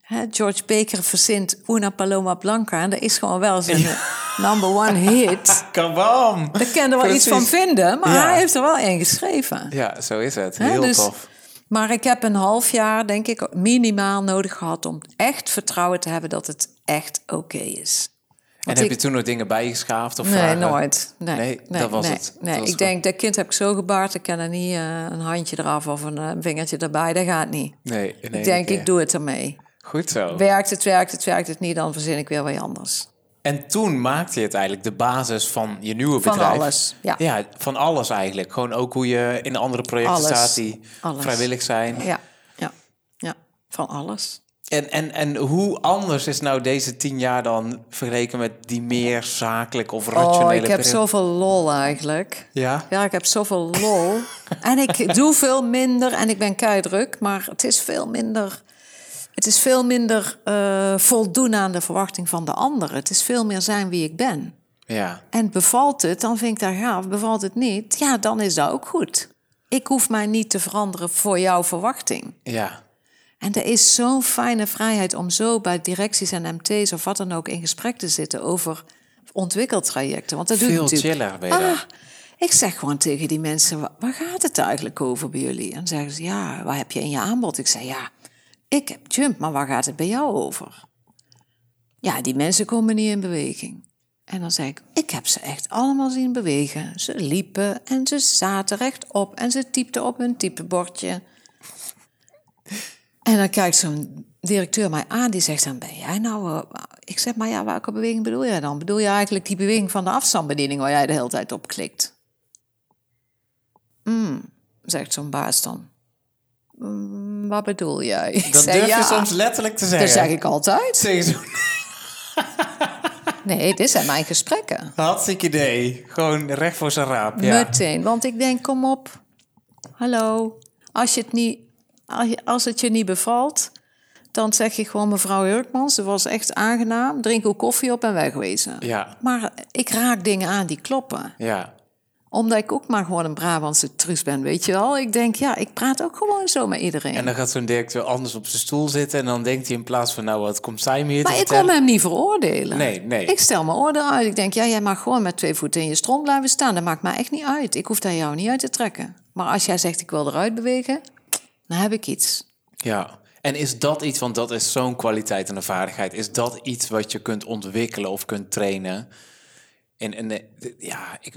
Hè, George Baker verzint Una Paloma Blanca... en dat is gewoon wel zijn *laughs* number one hit. *laughs* Kabam! Daar kan er wel iets van vinden... maar Ja. hij heeft er wel in geschreven. Ja, zo is het. Heel dus- tof. Maar ik heb een half jaar, denk ik, minimaal nodig gehad om echt vertrouwen te hebben dat het echt oké is. En heb ik- je toen nog dingen bijgeschaafd of Nee, vragen? nooit. Nee, Nee, nee, dat was nee, het. Nee, Dat was ik denk, dat kind heb ik zo gebaard, ik kan er niet eh, een handje eraf of een eh, vingertje erbij. Dat gaat niet. Nee, ik denk, keer. ik doe het ermee. Goed zo. Werkt het, werkt het, werkt het niet, dan verzin ik weer wat anders. En toen maakte je het eigenlijk de basis van je nieuwe Van bedrijf. alles, ja. Ja, van alles eigenlijk. Gewoon ook hoe je in andere projecten Alles. staat die Alles. vrijwillig zijn. Ja, ja, ja, van alles. En, en, en hoe anders is nou deze tien jaar dan vergeleken met die meer zakelijk of rationele Oh, ik heb periode? zoveel lol eigenlijk. Ja? Ja, ik heb zoveel lol. *laughs* en ik doe veel minder en ik ben keidruk, maar het is veel minder. Het is veel minder eh, voldoen aan de verwachting van de ander. Het is veel meer zijn wie ik ben. Ja. En bevalt het, dan vind ik dat gaaf. Bevalt het niet, ja, dan is dat ook goed. Ik hoef mij niet te veranderen voor jouw verwachting. Ja. En er is zo'n fijne vrijheid om zo bij directies en MT's of wat dan ook in gesprek te zitten over ontwikkeltrajecten. Want dat doe ik Veel natuurlijk. chiller ben je daar. Ah, ik zeg gewoon tegen die mensen, "Wa- waar gaat het eigenlijk over bij jullie? En zeggen ze, ja, wat heb je in je aanbod? Ik zeg, ja, ik heb jump, maar waar gaat het bij jou over? Ja, die mensen komen niet in beweging. En dan zeg ik, ik heb ze echt allemaal zien bewegen. Ze liepen en ze zaten rechtop en ze typten op hun typebordje. En dan kijkt zo'n directeur mij aan, die zegt dan, ben jij nou... eh, ik zeg, maar ja, welke beweging bedoel jij dan? Bedoel je eigenlijk die beweging van de afstandsbediening waar jij de hele tijd op klikt? Hmm, zegt zo'n baas dan. "Hmm, wat bedoel jij? Ik Dat durf je ja, soms letterlijk te zeggen. Dat zeg ik altijd. Zeg Nee, dit zijn mijn gesprekken. hartstikke idee. Gewoon recht voor zijn raap. Ja. Meteen, want ik denk, kom op. Hallo. Als, je het niet, als je- het je niet bevalt, dan zeg je gewoon mevrouw Hurkmans, het was echt aangenaam. Drink ook koffie op en wegwezen. Ja, Maar ik raak dingen aan die kloppen. ja. Omdat ik ook maar gewoon een Brabantse truus ben, weet je wel. Ik denk, ja, ik praat ook gewoon zo met iedereen. En dan gaat zo'n directeur anders op zijn stoel zitten... en dan denkt hij in plaats van, nou, wat komt zij hier te maar ik vertellen? kom hem niet veroordelen. Nee, nee. Ik stel mijn oordeel uit. Ik denk, ja, jij mag gewoon met twee voeten in je stront blijven staan. Dat maakt mij echt niet uit. Ik hoef daar jou niet uit te trekken. Maar als jij zegt, ik wil eruit bewegen, dan heb ik iets. Ja. En is dat iets, want dat is zo'n kwaliteit en een vaardigheid... is dat iets wat je kunt ontwikkelen of kunt trainen? En, en eh, ja, ik...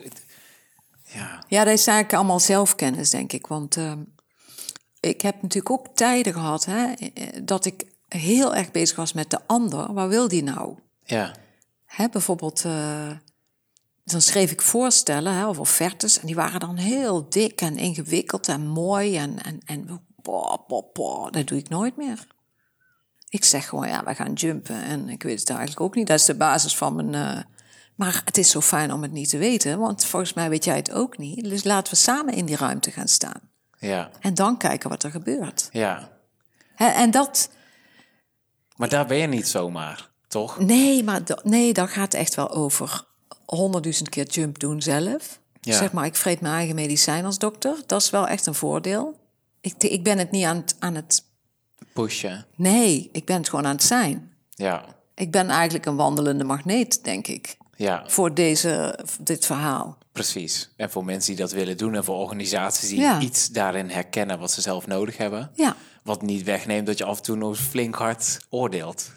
Ja, Ja, dat is eigenlijk allemaal zelfkennis, denk ik. Want ehm, ik heb natuurlijk ook tijden gehad hè, eh, dat ik heel erg bezig was met de ander. Waar wil die nou? ja, Hè, bijvoorbeeld, eh, dan schreef ik voorstellen hè, of offertes. En die waren dan heel dik en ingewikkeld en mooi. En, en, en boah, dat doe ik nooit meer. Ik zeg gewoon, ja, we gaan jumpen. En ik weet het eigenlijk ook niet. Dat is de basis van mijn... eh, maar het is zo fijn om het niet te weten. Want volgens mij weet jij het ook niet. Dus laten we samen in die ruimte gaan staan. ja, En dan kijken wat er gebeurt. ja. Hè, en dat... Maar daar ben je niet zomaar, toch? Nee, maar nee, dat gaat echt wel over honderdduizend keer jump doen zelf. Ja. Zeg maar, ik vreet mijn eigen medicijn als dokter. Dat is wel echt een voordeel. Ik, ik ben het niet aan het, aan het... Pushen. Nee, ik ben het gewoon aan het zijn. Ja, Ik ben eigenlijk een wandelende magneet, denk ik. Ja, Voor deze, dit verhaal. precies. En voor mensen die dat willen doen en voor organisaties die Ja. iets daarin herkennen wat ze zelf nodig hebben. Ja. Wat niet wegneemt dat je af en toe nog eens flink hard oordeelt.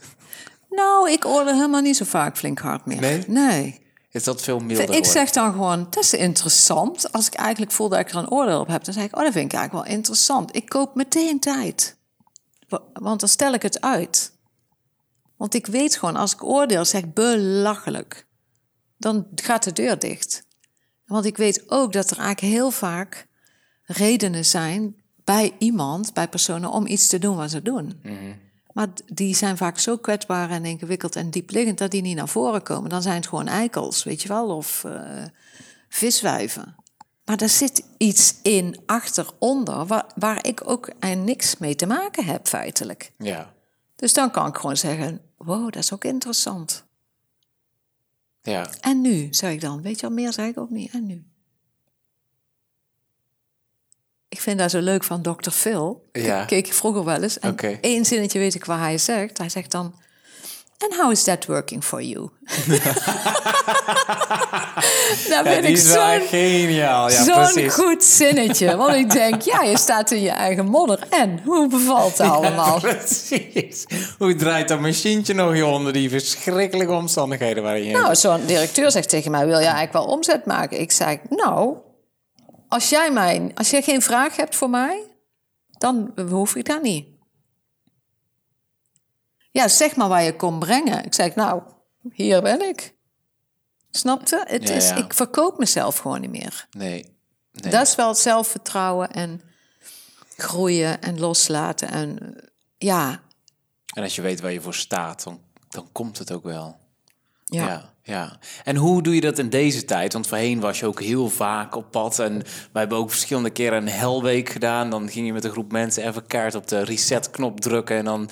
Nou, ik oordeel helemaal niet zo vaak flink hard meer. Nee? Nee. Is dat veel milder Ik worden? zeg dan gewoon, dat is interessant. Als ik eigenlijk voel dat ik er een oordeel op heb, dan zeg ik, oh, dat vind ik eigenlijk wel interessant. Ik koop meteen tijd. Wa- Want dan stel ik het uit. Want ik weet gewoon, als ik oordeel, zeg ik belachelijk. Dan gaat de deur dicht. Want ik weet ook dat er eigenlijk heel vaak redenen zijn bij iemand, bij personen, om iets te doen wat ze doen. Maar d- die zijn vaak zo kwetsbaar en ingewikkeld en diepliggend dat die niet naar voren komen. Dan zijn het gewoon eikels, weet je wel, of eh, viswijven. Maar er zit iets in achteronder waar, waar ik ook niks mee te maken heb, feitelijk. Ja, Dus dan kan ik gewoon zeggen: Wow, dat is ook interessant. Ja. En nu, zeg ik dan. Weet je wel, meer zeg ik ook niet. En nu? Ik vind dat zo leuk van Dr. Phil. Ja. Ik keek vroeger wel eens. En Oké. één zinnetje weet ik waar hij zegt. Hij zegt dan... And how is that working for you? *laughs* Daar ben ik zo'n geniaal. Ja, zo'n goed zinnetje. Want ik denk, ja, je staat in je eigen modder. En, hoe bevalt het allemaal? Precies. Hoe draait dat machientje nog je onder die verschrikkelijke omstandigheden waarin je... Nou, zo'n directeur zegt tegen mij: Wil jij eigenlijk wel omzet maken? Ik zei: Nou, als jij, mij, als jij geen vraag hebt voor mij, dan hoef ik dat niet. Ja, zeg maar waar je komt brengen. Ik zeg: Nou, hier ben ik. Snapte? Het Ja, is, ja. Ik verkoop mezelf gewoon niet meer. Nee. nee. Dat is wel zelfvertrouwen en groeien en loslaten. En ja, En als je weet waar je voor staat, dan, dan komt het ook wel. ja. Ja, ja. En hoe doe je dat in deze tijd? Want voorheen was je ook heel vaak op pad. En wij hebben ook verschillende keren een helweek gedaan. Dan ging je met een groep mensen even kaart op de reset-knop drukken. En dan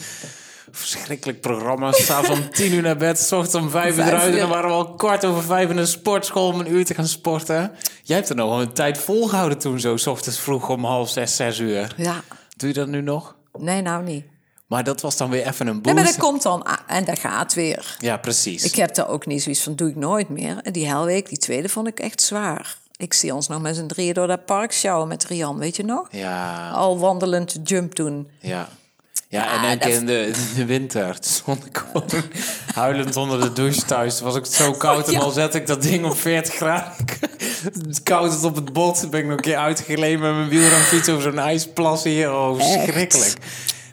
verschrikkelijk programma. S'avonds *laughs* om tien uur naar bed, s ochtends om vijf uur eruit. En dan waren we al kwart over vijf in de sportschool om een uur te gaan sporten. Jij hebt er nog wel een tijd volgehouden toen zo, s ochtends vroeg om half zes, zes uur. ja. Doe je dat nu nog? Nee, nou niet. Maar dat was dan weer even een Nee, boost. maar dat komt dan en dat gaat weer. Ja, precies. Ik heb daar ook niet zoiets van, doe ik nooit meer. En die helweek, die tweede, vond ik echt zwaar. Ik zie ons nog met z'n drieën door dat park sjouwen met Rian, weet je nog? Ja, Al wandelend jump doen. Ja. Ja, Ja, en dat- keer in de, de winter gewoon *laughs* huilend onder de douche thuis. Toen was ik zo koud en al zette ik dat ding op 40 graden. Koud het op het bot. Ben ik nog een keer uitgelegen met mijn wielrenfiets over zo'n ijsplas hier. Oh, Echt?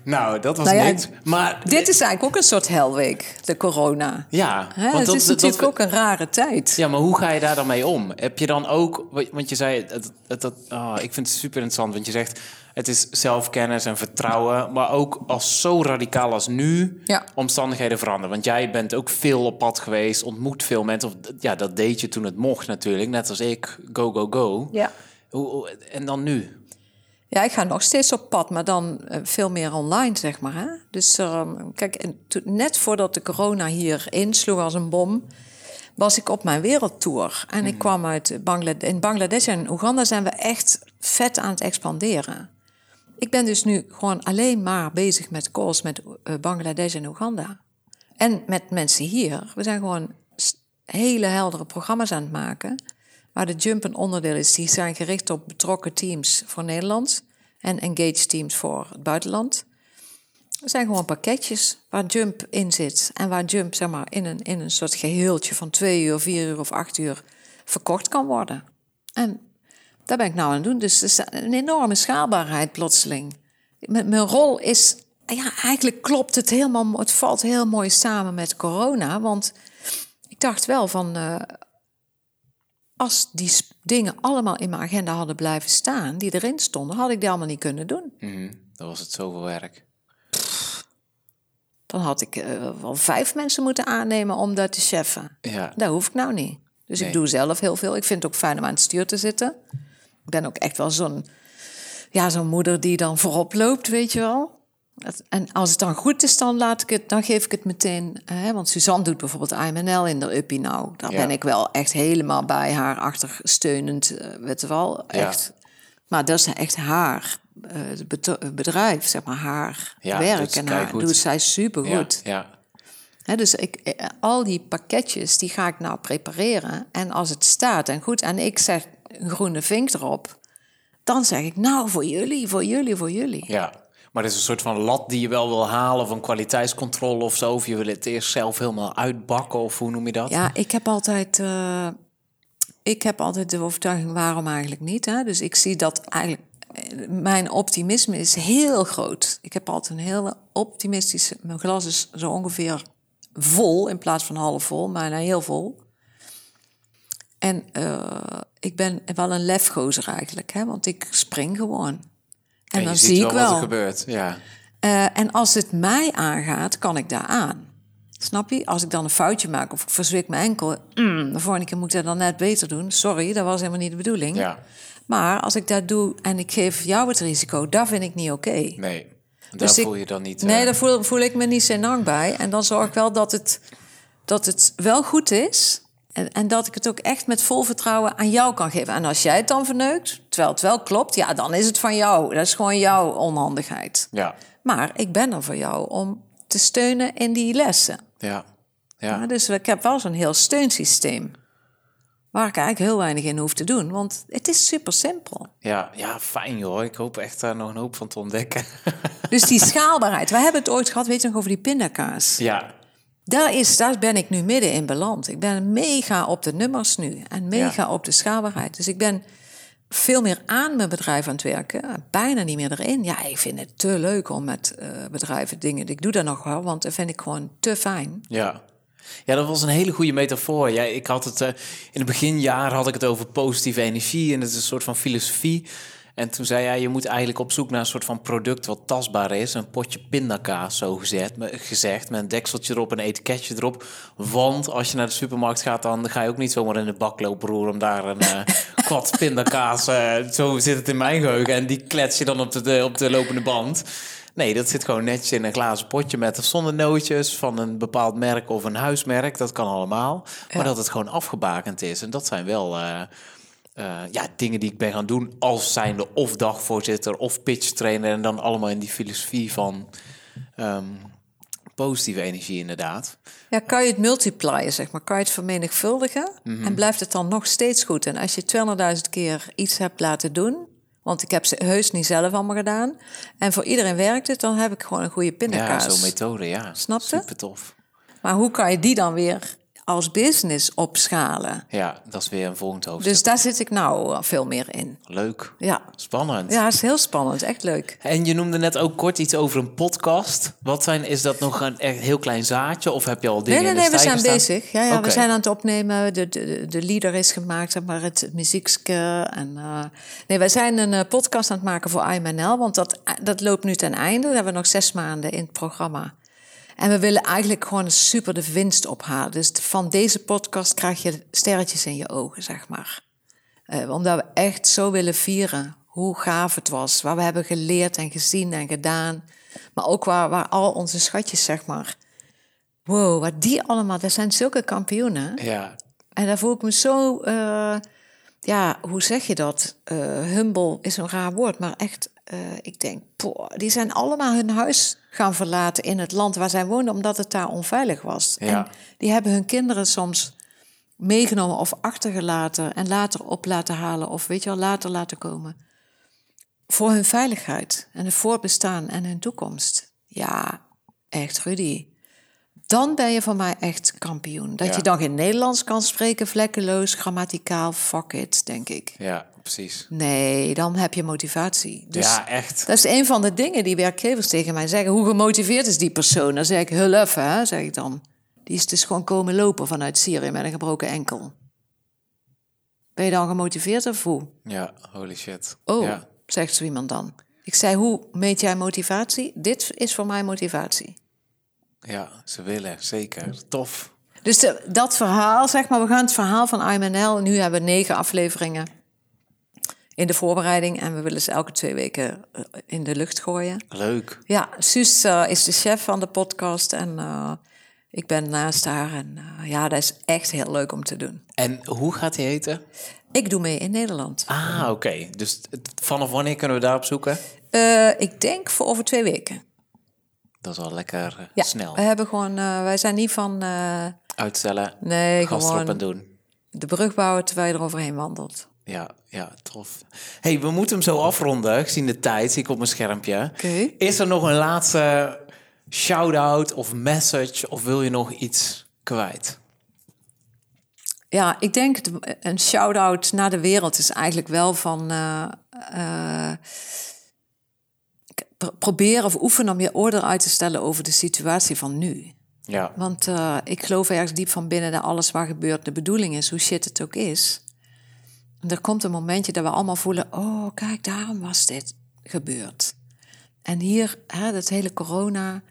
Nou, dat was Nou ja, niks. Maar Dit is eigenlijk ook een soort helweek, de corona. ja, Hè, want het dat, is dat- natuurlijk dat- ook een rare tijd. Ja, maar hoe ga je daar dan mee om? Heb je dan ook, want je zei, het, het, het, ah, ik vind het super interessant, want je zegt het is zelfkennis en vertrouwen, maar ook als zo radicaal als nu Ja. omstandigheden veranderen. Want jij bent ook veel op pad geweest, ontmoet veel mensen, of ja, dat deed je toen het mocht natuurlijk, net als ik, go, go, go. Ja. Hoe- en dan nu? Ja, ik ga nog steeds op pad, maar dan eh, veel meer online, zeg maar. Hè? Dus ehm, kijk, net voordat de corona hier insloeg als een bom, was ik op mijn wereldtour. En ik kwam uit Bangladesh. In Bangladesh en Oeganda zijn we echt vet aan het expanderen. Ik ben dus nu gewoon alleen maar bezig met calls met eh, Bangladesh en Oeganda. En met mensen hier. We zijn gewoon hele heldere programma's aan het maken. Waar de Jump een onderdeel is. Die zijn gericht op betrokken teams voor Nederland. En engaged teams voor het buitenland. Er zijn gewoon pakketjes waar Jump in zit. En waar Jump zeg maar, in, een, in een soort geheeltje van twee uur, vier uur of acht uur verkocht kan worden. En daar ben ik nou aan het doen. Dus is een enorme schaalbaarheid plotseling. Mijn, mijn rol is, ja, eigenlijk klopt het helemaal, het valt heel mooi samen met corona. Want ik dacht wel van, eh, als die dingen allemaal in mijn agenda hadden blijven staan, die erin stonden, had ik die allemaal niet kunnen doen. Mhm, Dan was het zoveel werk. Dan had ik eh, wel vijf mensen moeten aannemen om dat te cheffen. Ja, Dat hoef ik nou niet. Dus Nee. ik doe zelf heel veel. Ik vind het ook fijn om aan het stuur te zitten. Ik ben ook echt wel zo'n ja, zo'n moeder die dan voorop loopt, weet je wel. En als het dan goed is, dan, laat ik het, dan geef ik het meteen. Hè, want Suzanne doet bijvoorbeeld IMNL in de Uppie nou. Daar Ja. ben ik wel echt helemaal bij haar achter steunend. eh, weet je wel, Ja. echt. Maar dat is echt haar eh, bedrijf, zeg maar, haar Ja, werk. En haar doet zij supergoed. ja, dus ik, eh, al die pakketjes, die ga ik nou prepareren. En als het staat en goed, en ik zeg een groene vink erop... dan zeg ik, nou, voor jullie, voor jullie, voor jullie. Ja, maar het is een soort van lat die je wel wil halen van kwaliteitscontrole of zo. Of je wil het eerst zelf helemaal uitbakken of hoe noem je dat? Ja, ik heb altijd, eh, ik heb altijd de overtuiging, waarom eigenlijk niet? Hè? Dus ik zie dat eigenlijk, eh, mijn optimisme is heel groot. Ik heb altijd een hele optimistische, mijn glas is zo ongeveer vol in plaats van half vol, maar heel vol. En eh, ik ben wel een lefgozer eigenlijk, hè? want ik spring gewoon. En, dan zie ik wat wel. er gebeurt. Ja, Eh, en als het mij aangaat, kan ik daar aan. Snap je? Als ik dan een foutje maak of ik verzwik mijn enkel... Mm, de volgende keer moet ik dat dan net beter doen. Sorry, dat was helemaal niet de bedoeling. ja, Maar als ik dat doe en ik geef jou het risico... dat vind ik niet oké. nee. Daar Dus voel je dan niet... Nee, eh, daar voel, voel ik me niet senang bij. En dan zorg ik wel dat het, dat het wel goed is... En, en dat ik het ook echt met vol vertrouwen aan jou kan geven. En als jij het dan verneukt, terwijl het wel klopt... ja, dan is het van jou. Dat is gewoon jouw onhandigheid. Ja, Maar ik ben er voor jou om te steunen in die lessen. ja, Ja, ja. dus ik heb wel zo'n heel steunsysteem. Waar ik eigenlijk heel weinig in hoef te doen. Want het is super simpel. Ja, ja, fijn joh. Ik hoop echt daar nog een hoop van te ontdekken. Dus die schaalbaarheid. We hebben het ooit gehad, weet je nog, over die pindakaas. ja, Daar, is, daar ben ik nu midden in beland. Ik ben mega op de nummers nu. En mega Ja. op de schaalbaarheid. Dus ik ben veel meer aan mijn bedrijf aan het werken. Bijna niet meer erin. Ja, ik vind het te leuk om met eh, bedrijven dingen... Ik doe dat nog wel, want dat vind ik gewoon te fijn. ja. Ja, dat was een hele goede metafoor. Ja, ik had het, eh, in het beginjaar had ik het over positieve energie en het is een soort van filosofie. En toen zei jij, je moet eigenlijk op zoek naar een soort van product wat tastbaar is. Een potje pindakaas, zo gezegd, met, gezegd, met een dekseltje erop, een etiketje erop. Want als je naar de supermarkt gaat, dan ga je ook niet zomaar in de bak lopen roeren om daar een eh *laughs* kwad pindakaas... eh, zo zit het in mijn geheugen en die klets je dan op de, op de lopende band. Nee, dat zit gewoon netjes in een glazen potje met of zonder nootjes van een bepaald merk of een huismerk. Dat kan allemaal. Maar Ja. dat het gewoon afgebakend is. En dat zijn wel eh, eh, ja, dingen die ik ben gaan doen als zijnde of dagvoorzitter of pitch trainer. En dan allemaal in die filosofie van ehm, positieve energie inderdaad. Ja, kan je het multiplyen, zeg maar? Kan je het vermenigvuldigen? En blijft het dan nog steeds goed? En als je 200.000 keer iets hebt laten doen... want ik heb ze heus niet zelf allemaal gedaan... en voor iedereen werkt het, dan heb ik gewoon een goede Ja, pindakaas. zo'n methode, ja. Snap je? Super tof. maar hoe kan je die dan weer als business opschalen. Ja, dat is weer een volgend hoofdstuk. Dus daar zit ik nou veel meer in. Leuk. Ja, Spannend. ja is heel spannend. Echt leuk. En je noemde net ook kort iets over een podcast. Wat zijn, is dat nog een echt heel klein zaadje? Of heb je al dingen Nee, nee, in de nee, we zijn staan? bezig. Ja, ja. We zijn aan het opnemen. De, de, de leader is gemaakt, maar het muziekske. En, eh, nee, wij zijn een eh, podcast aan het maken voor IMNL. Want dat, dat loopt nu ten einde. We hebben nog zes maanden in het programma. En we willen eigenlijk gewoon super de winst ophalen. Dus van deze podcast krijg je sterretjes in je ogen, zeg maar. Eh, omdat we echt zo willen vieren hoe gaaf het was. Waar we hebben geleerd en gezien en gedaan. Maar ook waar, waar al onze schatjes, zeg maar. Wow, wat die allemaal, dat zijn zulke kampioenen. Ja, En daar voel ik me zo, eh, ja, hoe zeg je dat? Eh, humble is een raar woord, maar echt, eh, ik denk, poh, die zijn allemaal hun huis gaan verlaten in het land waar zij woonden, omdat het daar onveilig was. Ja. En die hebben hun kinderen soms meegenomen of achtergelaten en later op laten halen of weet je wel, later laten komen. Voor hun veiligheid en hun voortbestaan en hun toekomst. Ja, echt Rudy. Dan ben je voor mij echt kampioen. Dat Ja. je dan geen Nederlands kan spreken, vlekkeloos, grammaticaal, fuck it, denk ik. ja, precies. Nee, dan heb je motivatie. Dus ja, echt. dat is een van de dingen die werkgevers tegen mij zeggen. Hoe gemotiveerd is die persoon? Dan zeg ik, hulp, hè, zeg ik dan. Die is dus gewoon komen lopen vanuit Syrië met een gebroken enkel. Ben je dan gemotiveerd of hoe? Ja, holy shit. Oh, Ja. zegt zo iemand dan. Ik zei, hoe meet jij motivatie? Dit is voor mij motivatie. ja, ze willen, zeker. Tof. Dus de- dat verhaal, zeg maar, we gaan het verhaal van IMNL. Nu hebben we negen afleveringen in de voorbereiding. En we willen ze elke twee weken eh, in de lucht gooien. Leuk. Ja, Suus eh, is de chef van de podcast. En eh, ik ben naast haar. En ja, dat is echt heel leuk om te doen. En hoe gaat hij heten? Ik doe mee in Nederland. Ah, oké. Dus vanaf wanneer kunnen we daarop zoeken? Ik denk voor over twee weken. Dat is wel lekker Ja, snel. we hebben gewoon, wij zijn niet van, Uitstellen, nee, gewoon doen. de brug bouwen terwijl je er overheen wandelt. Ja, ja, tof. hey, we moeten hem zo afronden, gezien de tijd, zie ik op mijn schermpje. Oké. Is er nog een laatste shout-out of message, of wil je nog iets kwijt? Ja, ik denk de- een shout-out naar de wereld is eigenlijk wel van pro- proberen of oefenen om je oordeel uit te stellen over de situatie van nu. Ja, Want eh, ik geloof ergens diep van binnen dat alles waar gebeurt de bedoeling is, hoe shit het ook is. Er komt een momentje dat we allemaal voelen, oh kijk, daarom was dit gebeurd. En hier, hè, dat hele corona,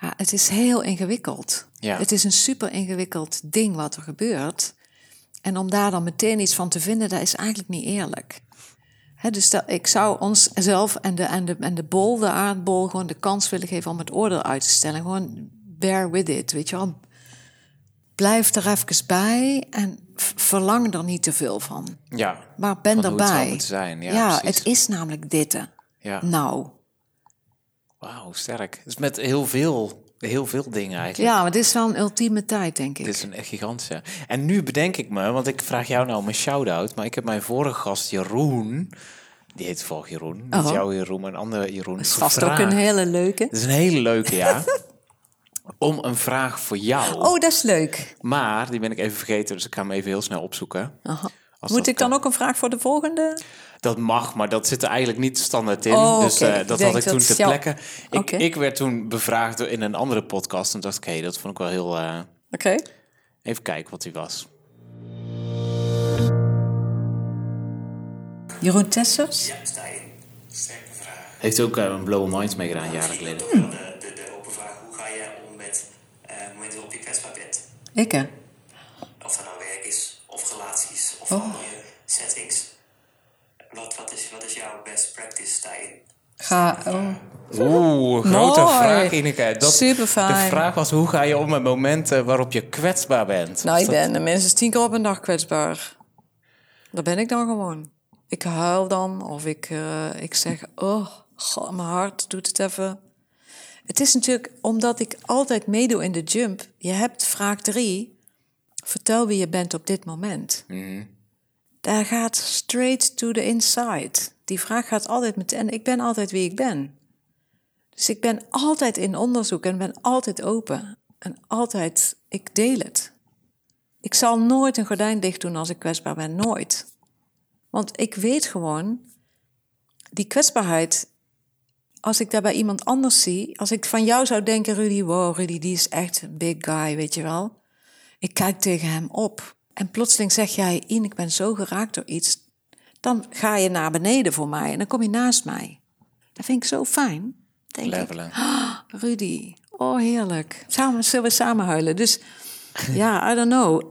ja, het is heel ingewikkeld. Ja. Het is een super ingewikkeld ding wat er gebeurt. En om daar dan meteen iets van te vinden, dat is eigenlijk niet eerlijk. Hè, dus dat, ik zou onszelf en de, en, de, en de bol, de aardbol, gewoon de kans willen geven om het oordeel uit te stellen. Gewoon bear with it, weet je wel. Blijf er even bij en verlang er niet te veel van. ja. Maar ben Van het erbij. moeten zijn, ja, precies. het is namelijk dit. ja. Nou, Wauw, sterk. Dus met heel veel, heel veel dingen eigenlijk. ja, maar dit is wel een ultieme tijd, denk ik. Dit is een echt gigantische. En nu bedenk ik me, want ik vraag jou nou om een shout-out, maar ik heb mijn vorige gast Jeroen, die heet volg Jeroen, niet Oh. jouw Jeroen, een andere Jeroen. Dat is vast ook een hele leuke. Dat is een hele leuke, ja. *laughs* om een vraag voor jou. Oh, dat is leuk. Maar die ben ik even vergeten, dus ik ga hem even heel snel opzoeken. Aha. Als Moet ik dan kan. ook een vraag voor de volgende? Dat mag, maar dat zit er eigenlijk niet standaard in. Oh, dus eh, Ik dat denk had ik dat toen ter jou- plekke. Ik, ik werd toen bevraagd door- in een andere podcast. En dacht ik, hé, dat vond ik wel heel... eh, Oké. even kijken wat die was. Jeroen Tessers? Ja, Stijn. Sterke vraag. Heeft ook eh, een Blow Minds meegedaan, jaren geleden. De, de, de open vraag, hoe ga je om met eh, momenten waarop je kwetsbaar bent? Ik, hè? Of dat nou werk is, of relaties, of Oh. andere settings. Wat, wat, is, wat is jouw best practice, Stijn? Ga... Oh. Oeh, grote Mooi. vraag, Ineke. Dat, Superfijn. De vraag was, hoe ga je om met momenten waarop je kwetsbaar bent? Nou, ik dat- ben minstens tien keer op een dag kwetsbaar. Daar ben ik dan gewoon. Ik huil dan, of ik, eh, ik zeg, oh, god, mijn hart doet het even. Het is natuurlijk omdat ik altijd meedoe in de jump. Je hebt vraag drie, vertel wie je bent op dit moment. Daar gaat straight to the inside. Die vraag gaat altijd met, en ik ben altijd wie ik ben. Dus ik ben altijd in onderzoek en ben altijd open. En altijd ik deel het. Ik zal nooit een gordijn dicht doen als ik kwetsbaar ben. Nooit. Want ik weet gewoon, die kwetsbaarheid, als ik daar bij iemand anders zie, als ik van jou zou denken, Rudy, wow, Rudy, die is echt een big guy, weet je wel. Ik kijk tegen hem op. En plotseling zeg jij, Ien, ik ben zo geraakt door iets. Dan ga je naar beneden voor mij en dan kom je naast mij. Dat vind ik zo fijn. Denk ik, Levelen. "Ah, *gasps* Rudy, oh heerlijk. Samen zullen we samen huilen. Dus *laughs* ja, I don't know.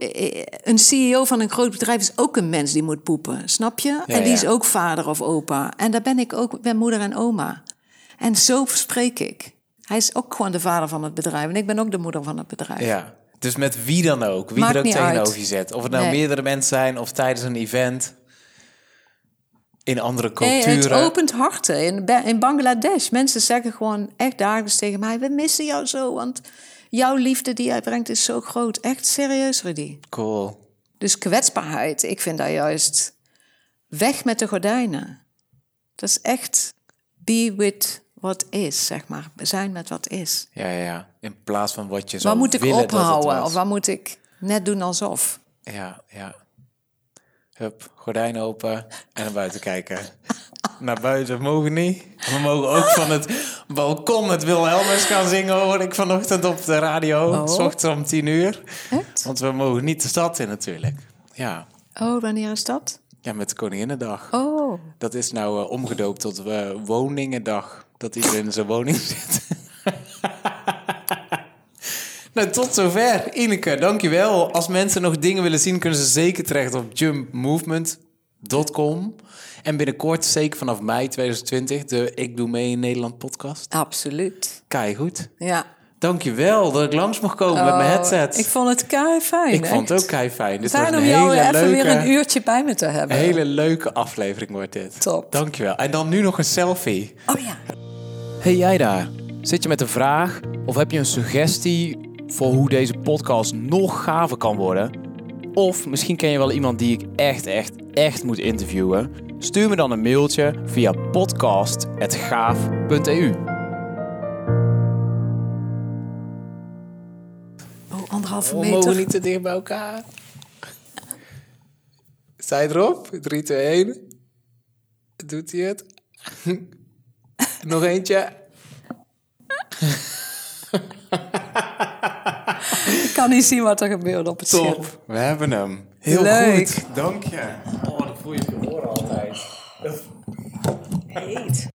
Een CEO van een groot bedrijf is ook een mens die moet poepen, snap je? Ja, en die ja. is ook vader of opa. En daar ben ik ook, ben moeder en oma. En zo spreek ik. Hij is ook gewoon de vader van het bedrijf. En ik ben ook de moeder van het bedrijf. Ja. Dus met wie dan ook. Wie Maakt er ook tegenover je zet. Of het nou Nee. meerdere mensen zijn of tijdens een event. In andere Nee, culturen. het opent harten. In, in Bangladesh, mensen zeggen gewoon echt dagelijks tegen mij... we missen jou zo, want jouw liefde die jij brengt is zo groot. Echt serieus, Rudy. Cool. Dus kwetsbaarheid, ik vind dat juist weg met de gordijnen. Dat is echt be with what is, zeg maar. Zijn met wat is. Ja, ja, ja. In plaats van wat je zou Waar moet ik willen ophouden? Of waar moet ik net doen alsof? Ja, ja. Hup, gordijn open en naar buiten kijken. *laughs* naar buiten mogen niet. We mogen ook van het balkon het Wilhelmus gaan zingen, hoor ik vanochtend op de radio. Oh. S ochtends om tien uur. Echt? Want we mogen niet de stad in natuurlijk. Ja, Oh, wanneer is dat? ja met de Koninginnedag. Oh, Dat is nou eh, omgedoopt tot eh, Woningendag. Dat iedereen in zijn woning *laughs* zit. nou, tot zover. Ineke, dankjewel. Als mensen nog dingen willen zien, kunnen ze zeker terecht op jumpmovement.com. En binnenkort, zeker vanaf mei 2020, de Ik Doe Mee in Nederland podcast. absoluut. Kei goed. Ja. Dankjewel dat ik langs mocht komen met mijn Oh, headset. Ik vond het kei fijn. Ik vond het ook kei fijn. Dit Fijn om een jou hele even leuke... weer een uurtje bij me te hebben. Een hele leuke aflevering wordt dit. Top. Dankjewel. En dan nu nog een selfie. Oh ja. Hey jij daar, zit je met een vraag of heb je een suggestie voor hoe deze podcast nog gaver kan worden? Of misschien ken je wel iemand die ik echt, echt, echt moet interviewen? Stuur me dan een mailtje via podcast.gaaf.eu. Oh, anderhalve We meter. mogen niet te dicht bij elkaar. Je erop? 3, 2, 1. Doet hij het? Nog eentje. Ik kan niet zien wat er gebeurt op het scherm. Top. We hebben hem. Heel Leuk. goed. Dank je. Oh, dat voel je je oren altijd. Heet.